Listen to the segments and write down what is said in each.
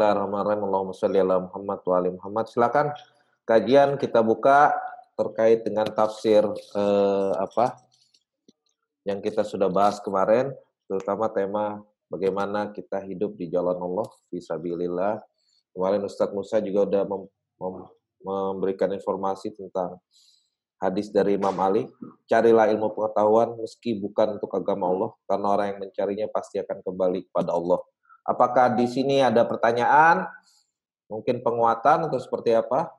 Bismillahirrahmanirrahim. Allahumma sholli ala Muhammad wa ali Muhammad. Silakan kajian kita buka terkait dengan tafsir eh, apa yang kita sudah bahas kemarin, terutama tema bagaimana kita hidup di jalan Allah fisabilillah. Kemarin Ustadz Musa juga udah mem, mem, memberikan informasi tentang hadis dari Imam Ali, carilah ilmu pengetahuan meski bukan untuk agama Allah, karena orang yang mencarinya pasti akan kembali kepada Allah. Apakah di sini ada pertanyaan? Mungkin penguatan atau seperti apa?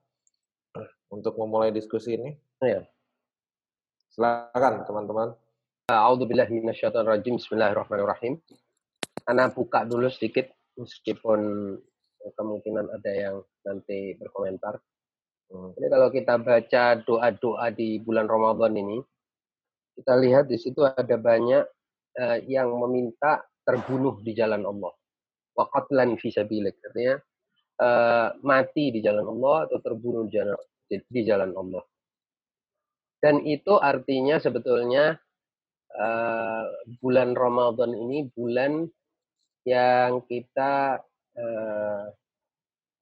Untuk memulai diskusi ini. Ya. Silakan teman-teman. A'udzubillahi minasyaitonirrajim. Bismillahirrahmanirrahim. Ana buka dulu sedikit meskipun kemungkinan ada yang nanti berkomentar. Hmm. Jadi kalau kita baca doa-doa di bulan Ramadan ini, kita lihat di situ ada banyak uh, yang meminta terbunuh di jalan Allah wa qatlan fi artinya uh, mati di jalan Allah atau terbunuh di jalan di jalan Allah. Dan itu artinya sebetulnya uh, bulan Ramadan ini bulan yang kita uh,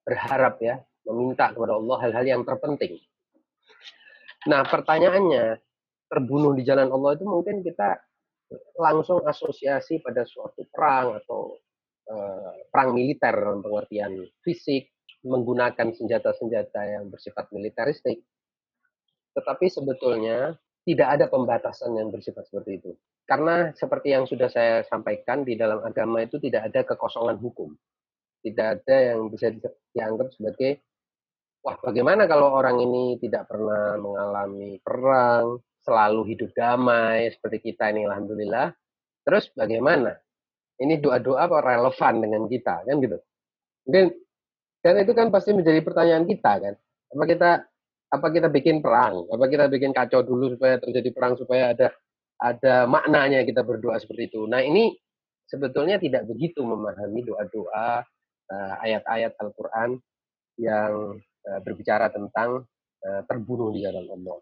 berharap ya meminta kepada Allah hal-hal yang terpenting. Nah pertanyaannya terbunuh di jalan Allah itu mungkin kita langsung asosiasi pada suatu perang atau Eh, perang militer dalam pengertian fisik, menggunakan senjata-senjata yang bersifat militeristik. Tetapi sebetulnya tidak ada pembatasan yang bersifat seperti itu. Karena seperti yang sudah saya sampaikan di dalam agama itu tidak ada kekosongan hukum. Tidak ada yang bisa dianggap sebagai wah bagaimana kalau orang ini tidak pernah mengalami perang, selalu hidup damai seperti kita ini alhamdulillah. Terus bagaimana? Ini doa-doa apa relevan dengan kita kan gitu. Mungkin dan itu kan pasti menjadi pertanyaan kita kan. Apa kita apa kita bikin perang? Apa kita bikin kacau dulu supaya terjadi perang supaya ada ada maknanya kita berdoa seperti itu? Nah ini sebetulnya tidak begitu memahami doa-doa uh, ayat-ayat Al-Quran yang uh, berbicara tentang uh, terbunuh di jalan Allah.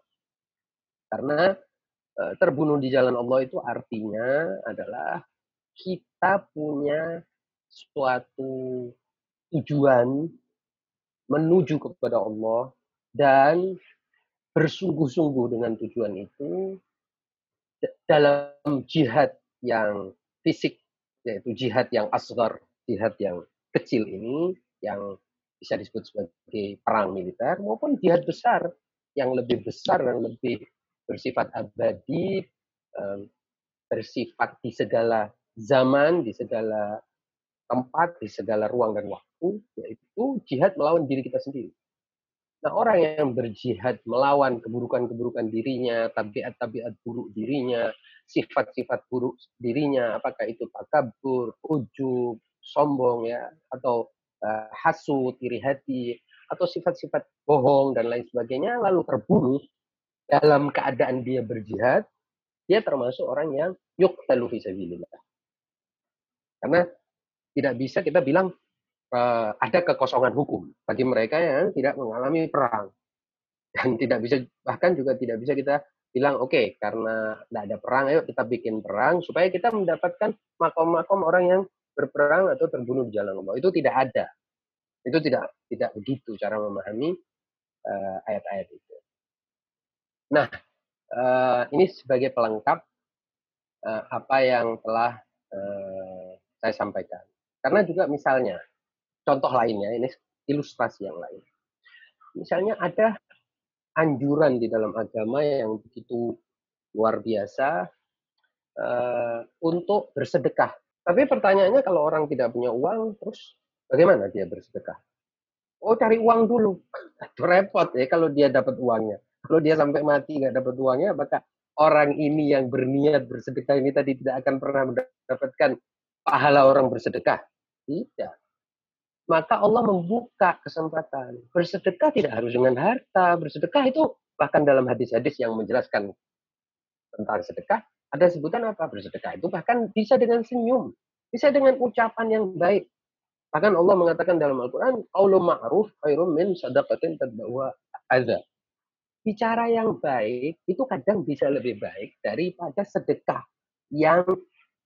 Karena terbunuh di jalan Allah itu artinya adalah kita punya suatu tujuan menuju kepada Allah dan bersungguh-sungguh dengan tujuan itu dalam jihad yang fisik yaitu jihad yang asgar, jihad yang kecil ini yang bisa disebut sebagai perang militer maupun jihad besar yang lebih besar dan lebih bersifat abadi, bersifat di segala zaman, di segala tempat, di segala ruang dan waktu, yaitu jihad melawan diri kita sendiri. Nah, orang yang berjihad melawan keburukan-keburukan dirinya, tabiat-tabiat buruk dirinya, sifat-sifat buruk dirinya, apakah itu takabur, ujub, sombong ya, atau uh, hasut, iri hati, atau sifat-sifat bohong dan lain sebagainya, lalu terbunuh dalam keadaan dia berjihad, dia termasuk orang yang yuktalu fisabilillah. Karena tidak bisa kita bilang uh, ada kekosongan hukum bagi mereka yang tidak mengalami perang. Dan tidak bisa bahkan juga tidak bisa kita bilang oke okay, karena tidak ada perang ayo kita bikin perang supaya kita mendapatkan makom-makom orang yang berperang atau terbunuh di jalan Allah. Itu tidak ada. Itu tidak tidak begitu cara memahami uh, ayat-ayat itu. Nah, uh, ini sebagai pelengkap uh, apa yang telah uh, saya sampaikan. Karena juga misalnya, contoh lainnya, ini ilustrasi yang lain. Misalnya ada anjuran di dalam agama yang begitu luar biasa uh, untuk bersedekah. Tapi pertanyaannya kalau orang tidak punya uang, terus bagaimana dia bersedekah? Oh cari uang dulu. Repot ya kalau dia dapat uangnya. Kalau dia sampai mati nggak dapat uangnya, maka orang ini yang berniat bersedekah ini tadi tidak akan pernah mendapatkan pahala orang bersedekah? Tidak. Maka Allah membuka kesempatan. Bersedekah tidak harus dengan harta. Bersedekah itu bahkan dalam hadis-hadis yang menjelaskan tentang sedekah, ada sebutan apa? Bersedekah itu bahkan bisa dengan senyum. Bisa dengan ucapan yang baik. Bahkan Allah mengatakan dalam Al-Quran, Qaulu ma'ruf khairum min sadaqatin tadbawa adha. Bicara yang baik itu kadang bisa lebih baik daripada sedekah yang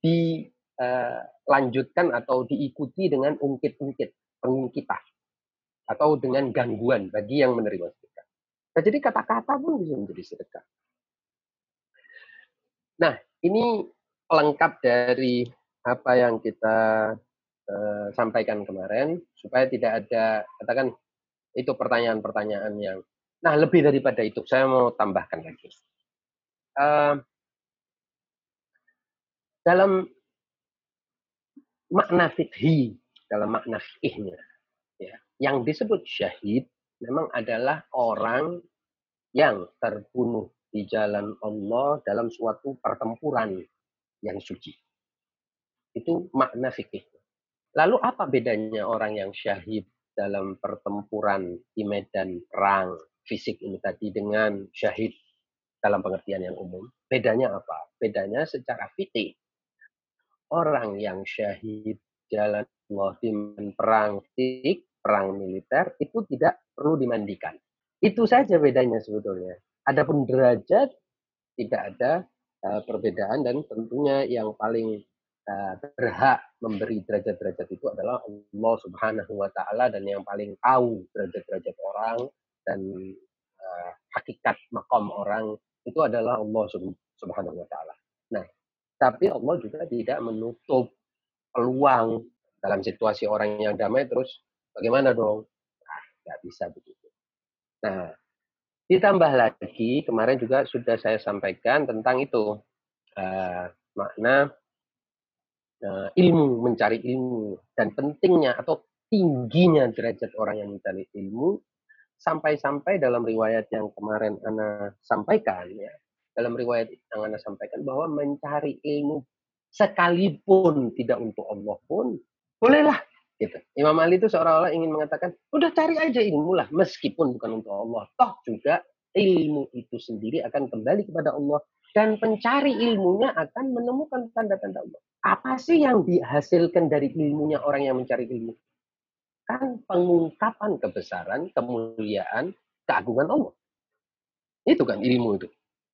di uh, lanjutkan atau diikuti dengan ungkit-ungkit. pengungkitan atau dengan gangguan bagi yang menerima sedekah. Nah, jadi kata-kata pun bisa menjadi sedekah. Nah, ini lengkap dari apa yang kita uh, sampaikan kemarin supaya tidak ada katakan itu pertanyaan-pertanyaan yang nah lebih daripada itu saya mau tambahkan lagi uh, dalam makna fikhi dalam makna fikihnya ya yang disebut syahid memang adalah orang yang terbunuh di jalan Allah dalam suatu pertempuran yang suci. Itu makna fikih. Lalu apa bedanya orang yang syahid dalam pertempuran di medan perang fisik ini tadi dengan syahid dalam pengertian yang umum? Bedanya apa? Bedanya secara fikih. Orang yang syahid jalan Allah perang fisik, perang militer itu tidak perlu dimandikan. Itu saja bedanya sebetulnya. Adapun derajat tidak ada uh, perbedaan dan tentunya yang paling uh, berhak memberi derajat-derajat itu adalah Allah Subhanahu wa taala dan yang paling tahu derajat-derajat orang dan uh, hakikat makom orang itu adalah Allah Subhanahu wa taala. Nah, tapi Allah juga tidak menutup peluang dalam situasi orang yang damai terus bagaimana dong? Nggak bisa begitu. Nah, ditambah lagi kemarin juga sudah saya sampaikan tentang itu uh, makna uh, ilmu mencari ilmu dan pentingnya atau tingginya derajat orang yang mencari ilmu sampai-sampai dalam riwayat yang kemarin Ana sampaikan ya dalam riwayat yang Ana sampaikan bahwa mencari ilmu sekalipun tidak untuk Allah pun bolehlah gitu. Imam Ali itu seolah-olah ingin mengatakan udah cari aja ilmu lah meskipun bukan untuk Allah toh juga ilmu itu sendiri akan kembali kepada Allah dan pencari ilmunya akan menemukan tanda-tanda Allah. Apa sih yang dihasilkan dari ilmunya orang yang mencari ilmu? Kan pengungkapan kebesaran, kemuliaan, keagungan Allah. Itu kan ilmu itu.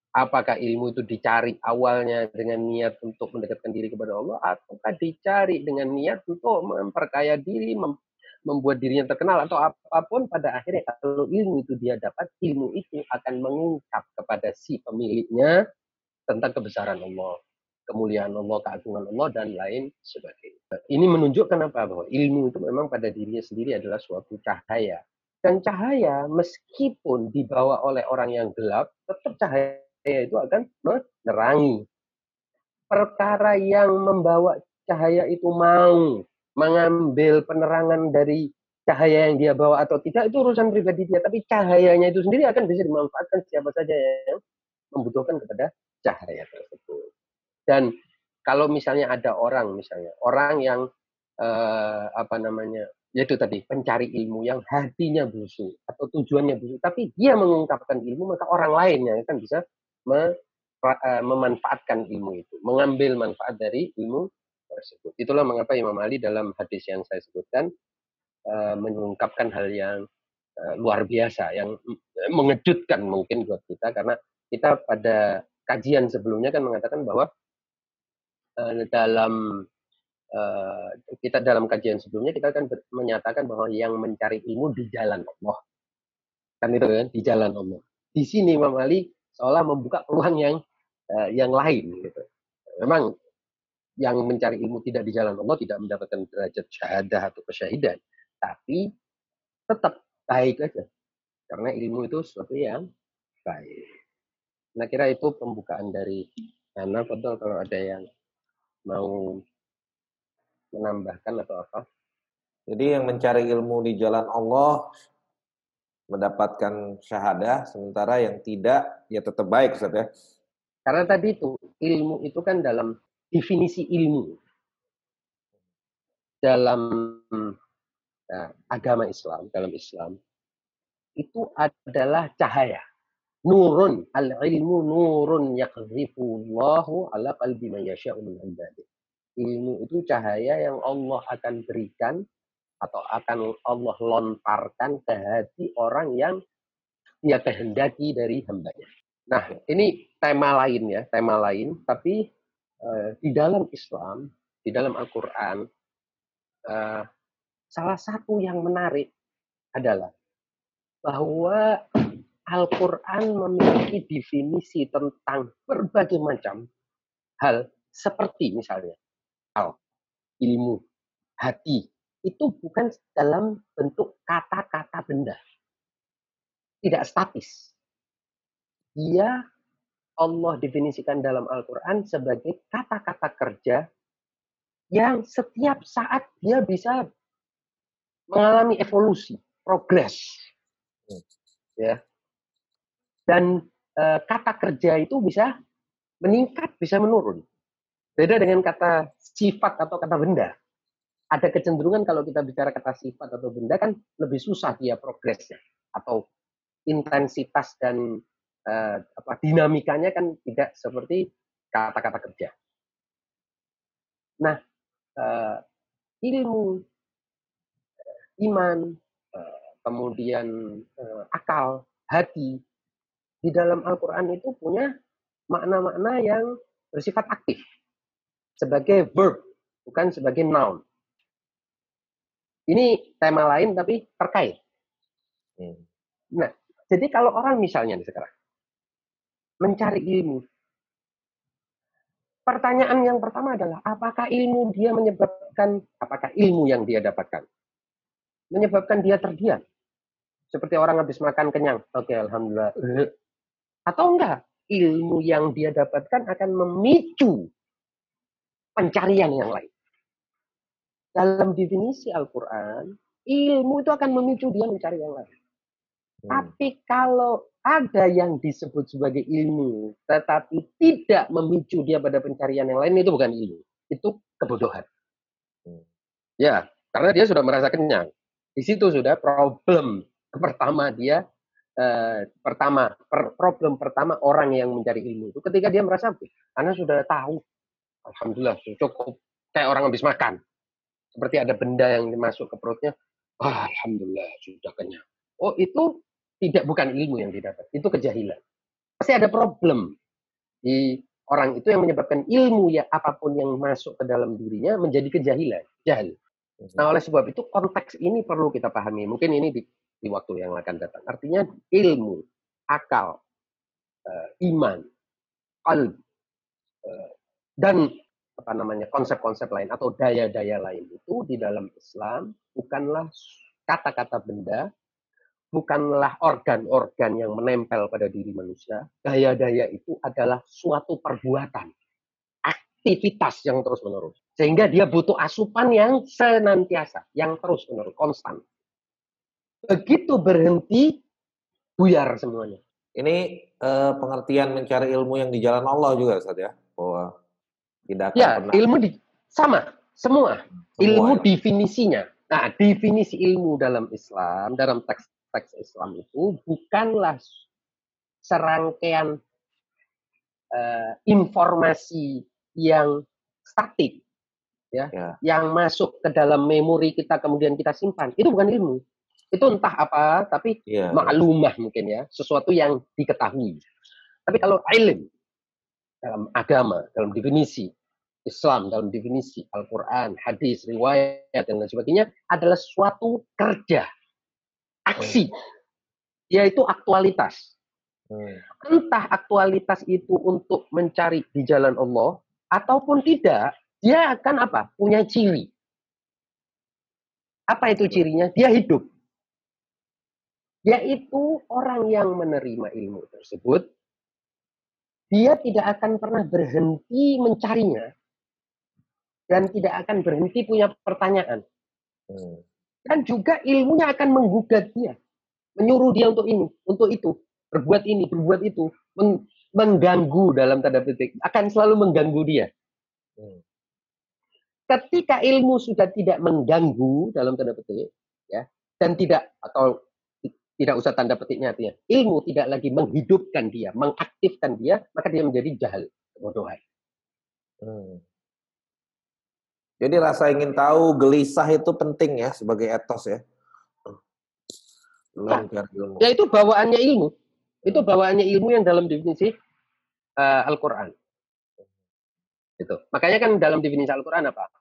Apakah ilmu itu dicari awalnya dengan niat untuk mendekatkan diri kepada Allah, ataukah dicari dengan niat untuk memperkaya diri, mem membuat dirinya terkenal atau apa pun pada akhirnya kalau ilmu itu dia dapat ilmu itu akan mengungkap kepada si pemiliknya tentang kebesaran Allah kemuliaan Allah, keagungan Allah, dan lain sebagainya. Ini menunjukkan apa? Bahwa ilmu itu memang pada dirinya sendiri adalah suatu cahaya. Dan cahaya meskipun dibawa oleh orang yang gelap, tetap cahaya itu akan menerangi. Perkara yang membawa cahaya itu mau mengambil penerangan dari cahaya yang dia bawa atau tidak, itu urusan pribadi dia. Tapi cahayanya itu sendiri akan bisa dimanfaatkan siapa saja yang membutuhkan kepada cahaya tersebut. Dan kalau misalnya ada orang misalnya orang yang eh, apa namanya yaitu tadi pencari ilmu yang hatinya busuk atau tujuannya busuk tapi dia mengungkapkan ilmu maka orang lain yang akan bisa memanfaatkan ilmu itu mengambil manfaat dari ilmu tersebut. Itulah mengapa Imam Ali dalam hadis yang saya sebutkan uh, mengungkapkan hal yang uh, luar biasa yang mengejutkan mungkin buat kita. Karena kita pada kajian sebelumnya kan mengatakan bahwa Eh, dalam kita dalam kajian sebelumnya kita kan menyatakan bahwa yang mencari ilmu di jalan Allah. Kan itu kan di jalan Allah. Di sini Imam Ali seolah membuka peluang yang uh, yang lain gitu. Memang yang mencari ilmu tidak di jalan Allah tidak mendapatkan derajat syahadah atau kesyahidan tapi tetap baik aja. Karena ilmu itu sesuatu yang baik. Nah kira itu pembukaan dari Ana betul kalau ada yang mau menambahkan atau apa? Jadi yang mencari ilmu di jalan Allah mendapatkan syahadah, sementara yang tidak ya tetap baik Ustaz ya. Karena tadi itu ilmu itu kan dalam definisi ilmu dalam ya, agama Islam, dalam Islam itu adalah cahaya. Nurun, al-ilmu nurun yakzifullahu ala qalbi man yasha'u min ibadih. Ilmu itu cahaya yang Allah akan berikan atau akan Allah lontarkan ke hati orang yang dia kehendaki dari hambanya. Nah, ini tema lain ya, tema lain. Tapi uh, di dalam Islam, di dalam Al-Quran, uh, salah satu yang menarik adalah bahwa Al-Quran memiliki definisi tentang berbagai macam hal seperti misalnya al, ilmu, hati, itu bukan dalam bentuk kata-kata benda. Tidak statis. Dia Allah definisikan dalam Al-Quran sebagai kata-kata kerja yang setiap saat dia bisa mengalami evolusi, progres. Hmm. Ya. Dan e, kata kerja itu bisa meningkat, bisa menurun. Beda dengan kata sifat atau kata benda. Ada kecenderungan kalau kita bicara kata sifat atau benda kan lebih susah dia progresnya atau intensitas dan uh, apa dinamikanya kan tidak seperti kata-kata kerja. Nah, uh, ilmu, iman, uh, kemudian uh, akal, hati di dalam Al-Quran itu punya makna-makna yang bersifat aktif sebagai verb, bukan sebagai noun. Ini tema lain tapi terkait. Hmm. Nah, jadi kalau orang misalnya di sekarang mencari ilmu. Pertanyaan yang pertama adalah apakah ilmu dia menyebabkan apakah ilmu yang dia dapatkan menyebabkan dia terdiam? Seperti orang habis makan kenyang. Oke, alhamdulillah. Atau enggak? Ilmu yang dia dapatkan akan memicu pencarian yang lain. Dalam definisi Al-Quran, ilmu itu akan memicu dia mencari yang lain. Hmm. Tapi kalau ada yang disebut sebagai ilmu, tetapi tidak memicu dia pada pencarian yang lain, itu bukan ilmu. Itu kebodohan. Hmm. Ya, karena dia sudah merasa kenyang. Di situ sudah problem pertama dia, eh, pertama, per, problem pertama orang yang mencari ilmu itu ketika dia merasa, karena sudah tahu, Alhamdulillah cukup, kayak orang habis makan. Seperti ada benda yang masuk ke perutnya, oh, Alhamdulillah sudah kenyang. Oh itu tidak bukan ilmu yang didapat, itu kejahilan. Pasti ada problem di orang itu yang menyebabkan ilmu ya apa pun yang masuk ke dalam dirinya menjadi kejahilan, jahil. Nah, oleh sebab itu konteks ini perlu kita pahami. Mungkin ini di, di waktu yang akan datang. Artinya ilmu, akal, uh, iman, qalb, uh, dan apa namanya konsep-konsep lain atau daya-daya lain itu di dalam Islam bukanlah kata-kata benda, bukanlah organ-organ yang menempel pada diri manusia. Daya-daya itu adalah suatu perbuatan, aktivitas yang terus-menerus. Sehingga dia butuh asupan yang senantiasa, yang terus-menerus, konstan. Begitu berhenti, buyar semuanya. Ini eh, pengertian mencari ilmu yang di jalan Allah juga, Ustaz ya? Bahwa tidak akan ya, pernah... ilmu di, sama, semua. semua ilmu ya. definisinya. Nah, definisi ilmu dalam Islam, dalam teks teks Islam itu bukanlah serangkaian uh, informasi yang statik ya, ya yang masuk ke dalam memori kita kemudian kita simpan itu bukan ilmu itu entah apa tapi ya. maklumah mungkin ya sesuatu yang diketahui tapi kalau ilmu dalam agama dalam definisi Islam dalam definisi Al-Quran, hadis, riwayat, dan lain sebagainya adalah suatu kerja aksi, yaitu aktualitas. Hmm. Entah aktualitas itu untuk mencari di jalan Allah ataupun tidak, dia akan apa? Punya ciri. Apa itu cirinya? Dia hidup. Yaitu orang yang menerima ilmu tersebut, dia tidak akan pernah berhenti mencarinya dan tidak akan berhenti punya pertanyaan. Hmm. Dan juga ilmunya akan menggugat dia. Menyuruh dia untuk ini, untuk itu. Berbuat ini, berbuat itu. Meng mengganggu dalam tanda petik. Akan selalu mengganggu dia. Hmm. Ketika ilmu sudah tidak mengganggu dalam tanda petik, ya, dan tidak atau tidak usah tanda petiknya artinya ilmu tidak lagi menghidupkan dia, mengaktifkan dia, maka dia menjadi jahil, kebodohan. Hmm. Jadi rasa ingin tahu, gelisah itu penting ya sebagai etos ya. Nah, ya itu bawaannya ilmu. Itu bawaannya ilmu yang dalam definisi uh, Al-Quran. Itu. Makanya kan dalam definisi Al-Quran apa?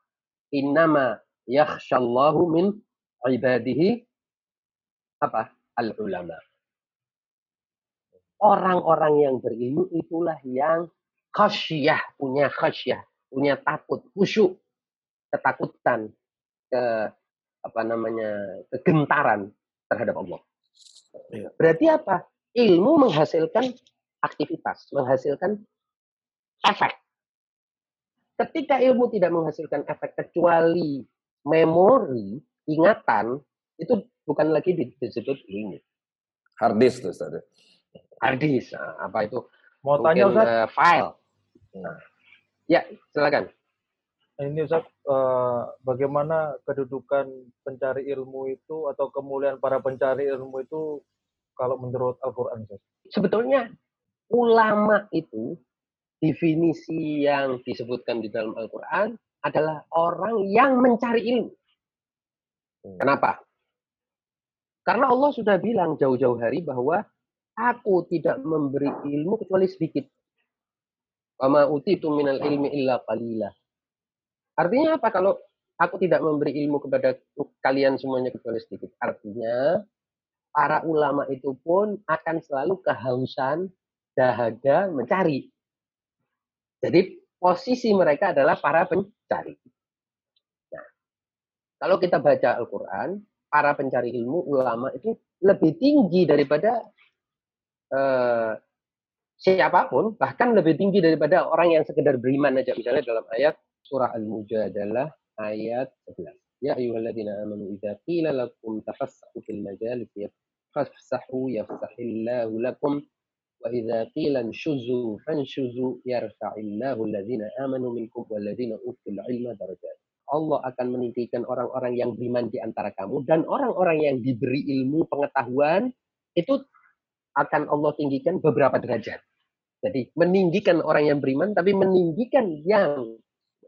Innama yakhshallahu min ibadihi apa? Al-ulama. Orang-orang yang berilmu itulah yang khasyah, punya khasyah, punya takut, khusyuk, ketakutan, ke apa namanya, kegentaran terhadap Allah. Iya. Berarti apa? Ilmu menghasilkan aktivitas, menghasilkan efek. Ketika ilmu tidak menghasilkan efek kecuali memori, ingatan, itu bukan lagi disebut ilmu. Harddisk tuh Ustaz. Harddisk, nah, apa itu? Mau tanya Ustaz? Uh, file. Nah. Ya, silakan. Ini Ustaz, uh, bagaimana kedudukan pencari ilmu itu atau kemuliaan para pencari ilmu itu kalau menurut Al-Quran? Sebetulnya ulama itu definisi yang disebutkan di dalam Al-Quran adalah orang yang mencari ilmu. Hmm. Kenapa? Karena Allah sudah bilang jauh-jauh hari bahwa aku tidak memberi ilmu kecuali sedikit. Wama utitu minal ilmi illa qalila. Artinya apa kalau aku tidak memberi ilmu kepada kalian semuanya kecuali sedikit? Artinya para ulama itu pun akan selalu kehausan dahaga mencari. Jadi posisi mereka adalah para pencari. Nah, kalau kita baca Al-Quran, para pencari ilmu, ulama itu lebih tinggi daripada uh, siapa pun, bahkan lebih tinggi daripada orang yang sekedar beriman aja. Misalnya dalam ayat surah Al-Mujadalah ayat 11. Ya ayyuhalladzina amanu idza qila lakum tafassahu fil majalis fafsahu yafsahillahu lakum wa idza qila shuzu fanshuzu yarfa'illahu alladzina amanu minkum walladzina utul ilma darajat. Allah akan meninggikan orang-orang yang beriman di antara kamu dan orang-orang yang diberi ilmu pengetahuan itu akan Allah tinggikan beberapa derajat. Jadi meninggikan orang yang beriman tapi meninggikan yang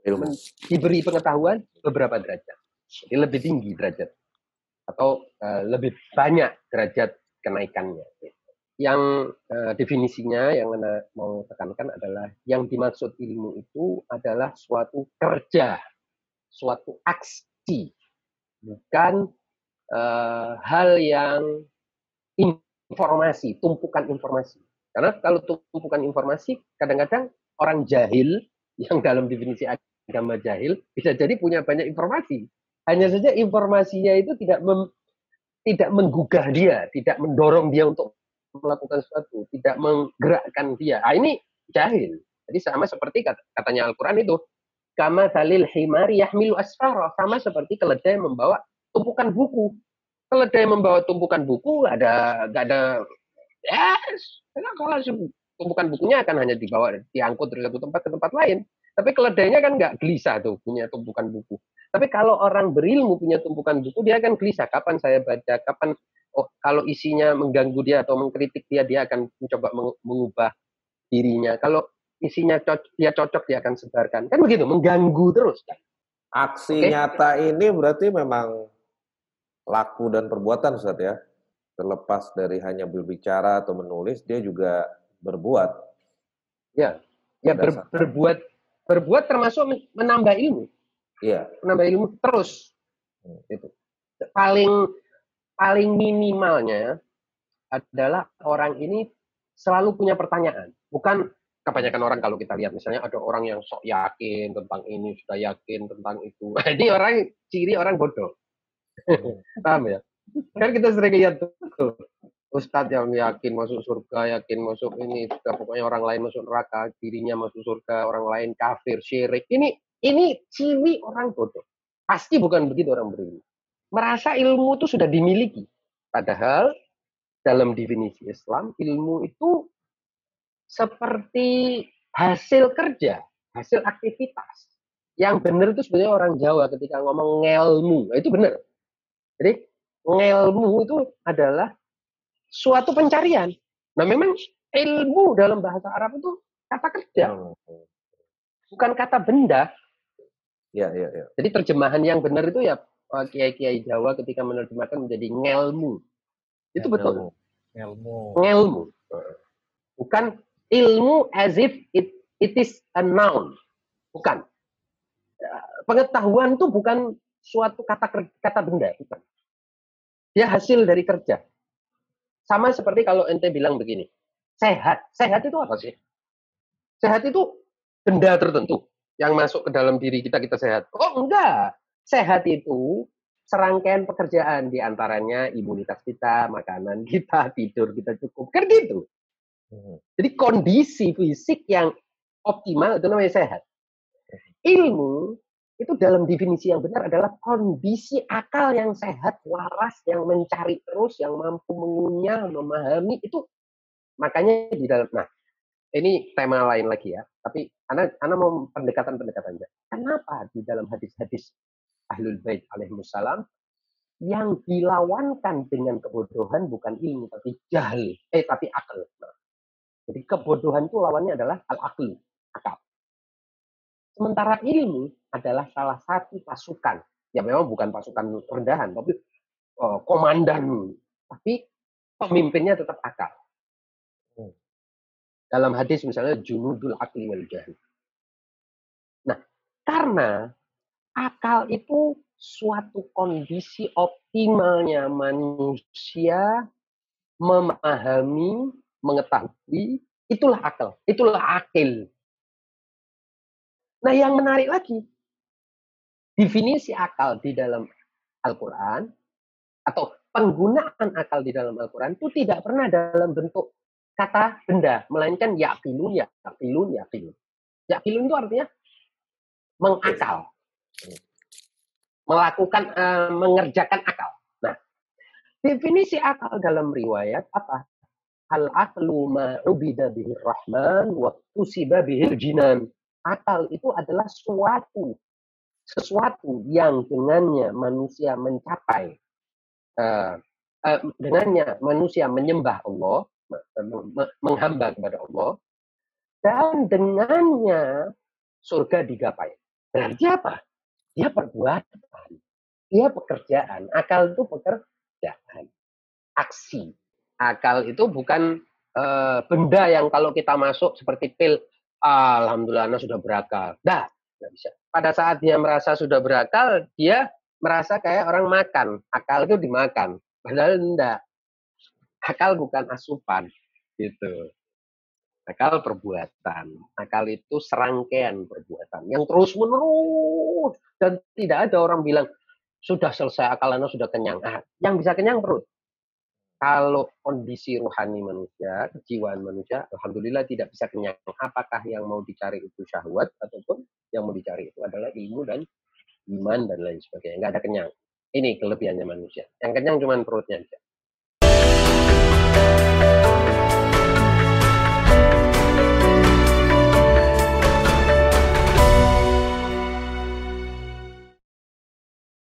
ilmu. diberi pengetahuan beberapa derajat. Jadi lebih tinggi derajat atau uh, lebih banyak derajat kenaikannya yang uh, definisinya yang Anda mau tekankan adalah yang dimaksud ilmu itu adalah suatu kerja, suatu aksi, bukan uh, hal yang informasi, tumpukan informasi. Karena kalau tumpukan informasi, kadang-kadang orang jahil yang dalam definisi agama jahil bisa jadi punya banyak informasi. Hanya saja informasinya itu tidak mem, tidak menggugah dia, tidak mendorong dia untuk melakukan sesuatu, tidak menggerakkan dia. Ah, ini jahil. Jadi sama seperti katanya Al-Quran itu, kama salil himari yahmilu asfara, sama seperti keledai membawa tumpukan buku. Keledai membawa tumpukan buku, ada nggak ada ya, kalau tumpukan bukunya akan hanya dibawa diangkut dari satu tempat ke tempat lain. Tapi keledainya kan nggak gelisah tuh punya tumpukan buku. Tapi kalau orang berilmu punya tumpukan buku, dia akan gelisah. Kapan saya baca, kapan oh kalau isinya mengganggu dia atau mengkritik dia dia akan mencoba mengubah dirinya kalau isinya cocok, dia cocok dia akan sebarkan kan begitu mengganggu terus kan aksi okay. nyata ini berarti memang laku dan perbuatan Ustaz ya terlepas dari hanya berbicara atau menulis dia juga berbuat ya ya ber, berbuat berbuat termasuk menambah ilmu iya menambah ilmu terus hmm. itu paling paling minimalnya adalah orang ini selalu punya pertanyaan. Bukan kebanyakan orang kalau kita lihat misalnya ada orang yang sok yakin tentang ini, sudah yakin tentang itu. Ini orang ciri orang bodoh. Paham ya? Kan kita sering lihat tuh. Ustadz yang yakin masuk surga, yakin masuk ini, sudah pokoknya orang lain masuk neraka, dirinya masuk surga, orang lain kafir, syirik. Ini ini ciri orang bodoh. Pasti bukan begitu orang berilmu merasa ilmu itu sudah dimiliki. Padahal dalam definisi Islam, ilmu itu seperti hasil kerja, hasil aktivitas. Yang benar itu sebenarnya orang Jawa ketika ngomong ngelmu, nah, itu benar. Jadi ngelmu itu adalah suatu pencarian. Nah memang ilmu dalam bahasa Arab itu kata kerja, bukan kata benda. Ya, ya, ya. Jadi terjemahan yang benar itu ya Oh, kiai-kiai Jawa ketika menerjemahkan menjadi ngelmu. Itu ya, betul. Ngelmu. Ngelmu. Bukan ilmu as if it, it is a noun. Bukan. Pengetahuan itu bukan suatu kata kata benda, bukan. Dia hasil dari kerja. Sama seperti kalau ente bilang begini, sehat. Sehat itu apa sih? Sehat itu benda tertentu yang masuk ke dalam diri kita, kita sehat. Oh enggak. Sehat itu serangkaian pekerjaan di antaranya imunitas kita, makanan kita, tidur kita cukup. Kan gitu. Hmm. Jadi kondisi fisik yang optimal itu namanya sehat. Ilmu itu dalam definisi yang benar adalah kondisi akal yang sehat, waras, yang mencari terus, yang mampu mengunyah, memahami itu makanya di dalam nah ini tema lain lagi ya, tapi anak anak mau pendekatan-pendekatan aja. Kenapa di dalam hadis-hadis Ahlul Bait alaihissalam yang dilawankan dengan kebodohan bukan ilmu tapi jahil, eh tapi akal. Nah, jadi kebodohan itu lawannya adalah al-aklu, akal. Sementara ilmu adalah salah satu pasukan. Ya memang bukan pasukan rendahan, tapi uh, komandan. Tapi pemimpinnya tetap akal. Hmm. Dalam hadis misalnya junudul akli wal jahil. Nah, karena akal itu suatu kondisi optimalnya manusia memahami, mengetahui, itulah akal, itulah akil. Nah, yang menarik lagi, definisi akal di dalam Al-Quran atau penggunaan akal di dalam Al-Quran itu tidak pernah dalam bentuk kata benda, melainkan yakilun, yakilun, yakilun. Yakilun itu artinya mengakal, melakukan, uh, mengerjakan akal. Nah, definisi akal dalam riwayat apa? Al aklu ma'ubida bihir rahman wa tusiba bihir jinan akal itu adalah suatu sesuatu yang dengannya manusia mencapai uh, uh, dengannya manusia menyembah Allah menghamba kepada Allah dan dengannya surga digapai. Berarti apa? Dia perbuatan. Dia pekerjaan. Akal itu pekerjaan. Aksi. Akal itu bukan uh, benda yang kalau kita masuk seperti pil Alhamdulillah anak sudah berakal. Dah, nggak bisa. Pada saat dia merasa sudah berakal, dia merasa kayak orang makan. Akal itu dimakan. Padahal enggak. Akal bukan asupan. Gitu. Akal perbuatan. Akal itu serangkaian perbuatan. Yang terus menerus. Dan tidak ada orang bilang, sudah selesai akal anak sudah kenyang. Ah, yang bisa kenyang perut kalau kondisi rohani manusia, kejiwaan manusia, alhamdulillah tidak bisa kenyang. Apakah yang mau dicari itu syahwat ataupun yang mau dicari itu adalah ilmu dan iman dan lain sebagainya. Nggak ada kenyang. Ini kelebihannya manusia. Yang kenyang cuma perutnya aja.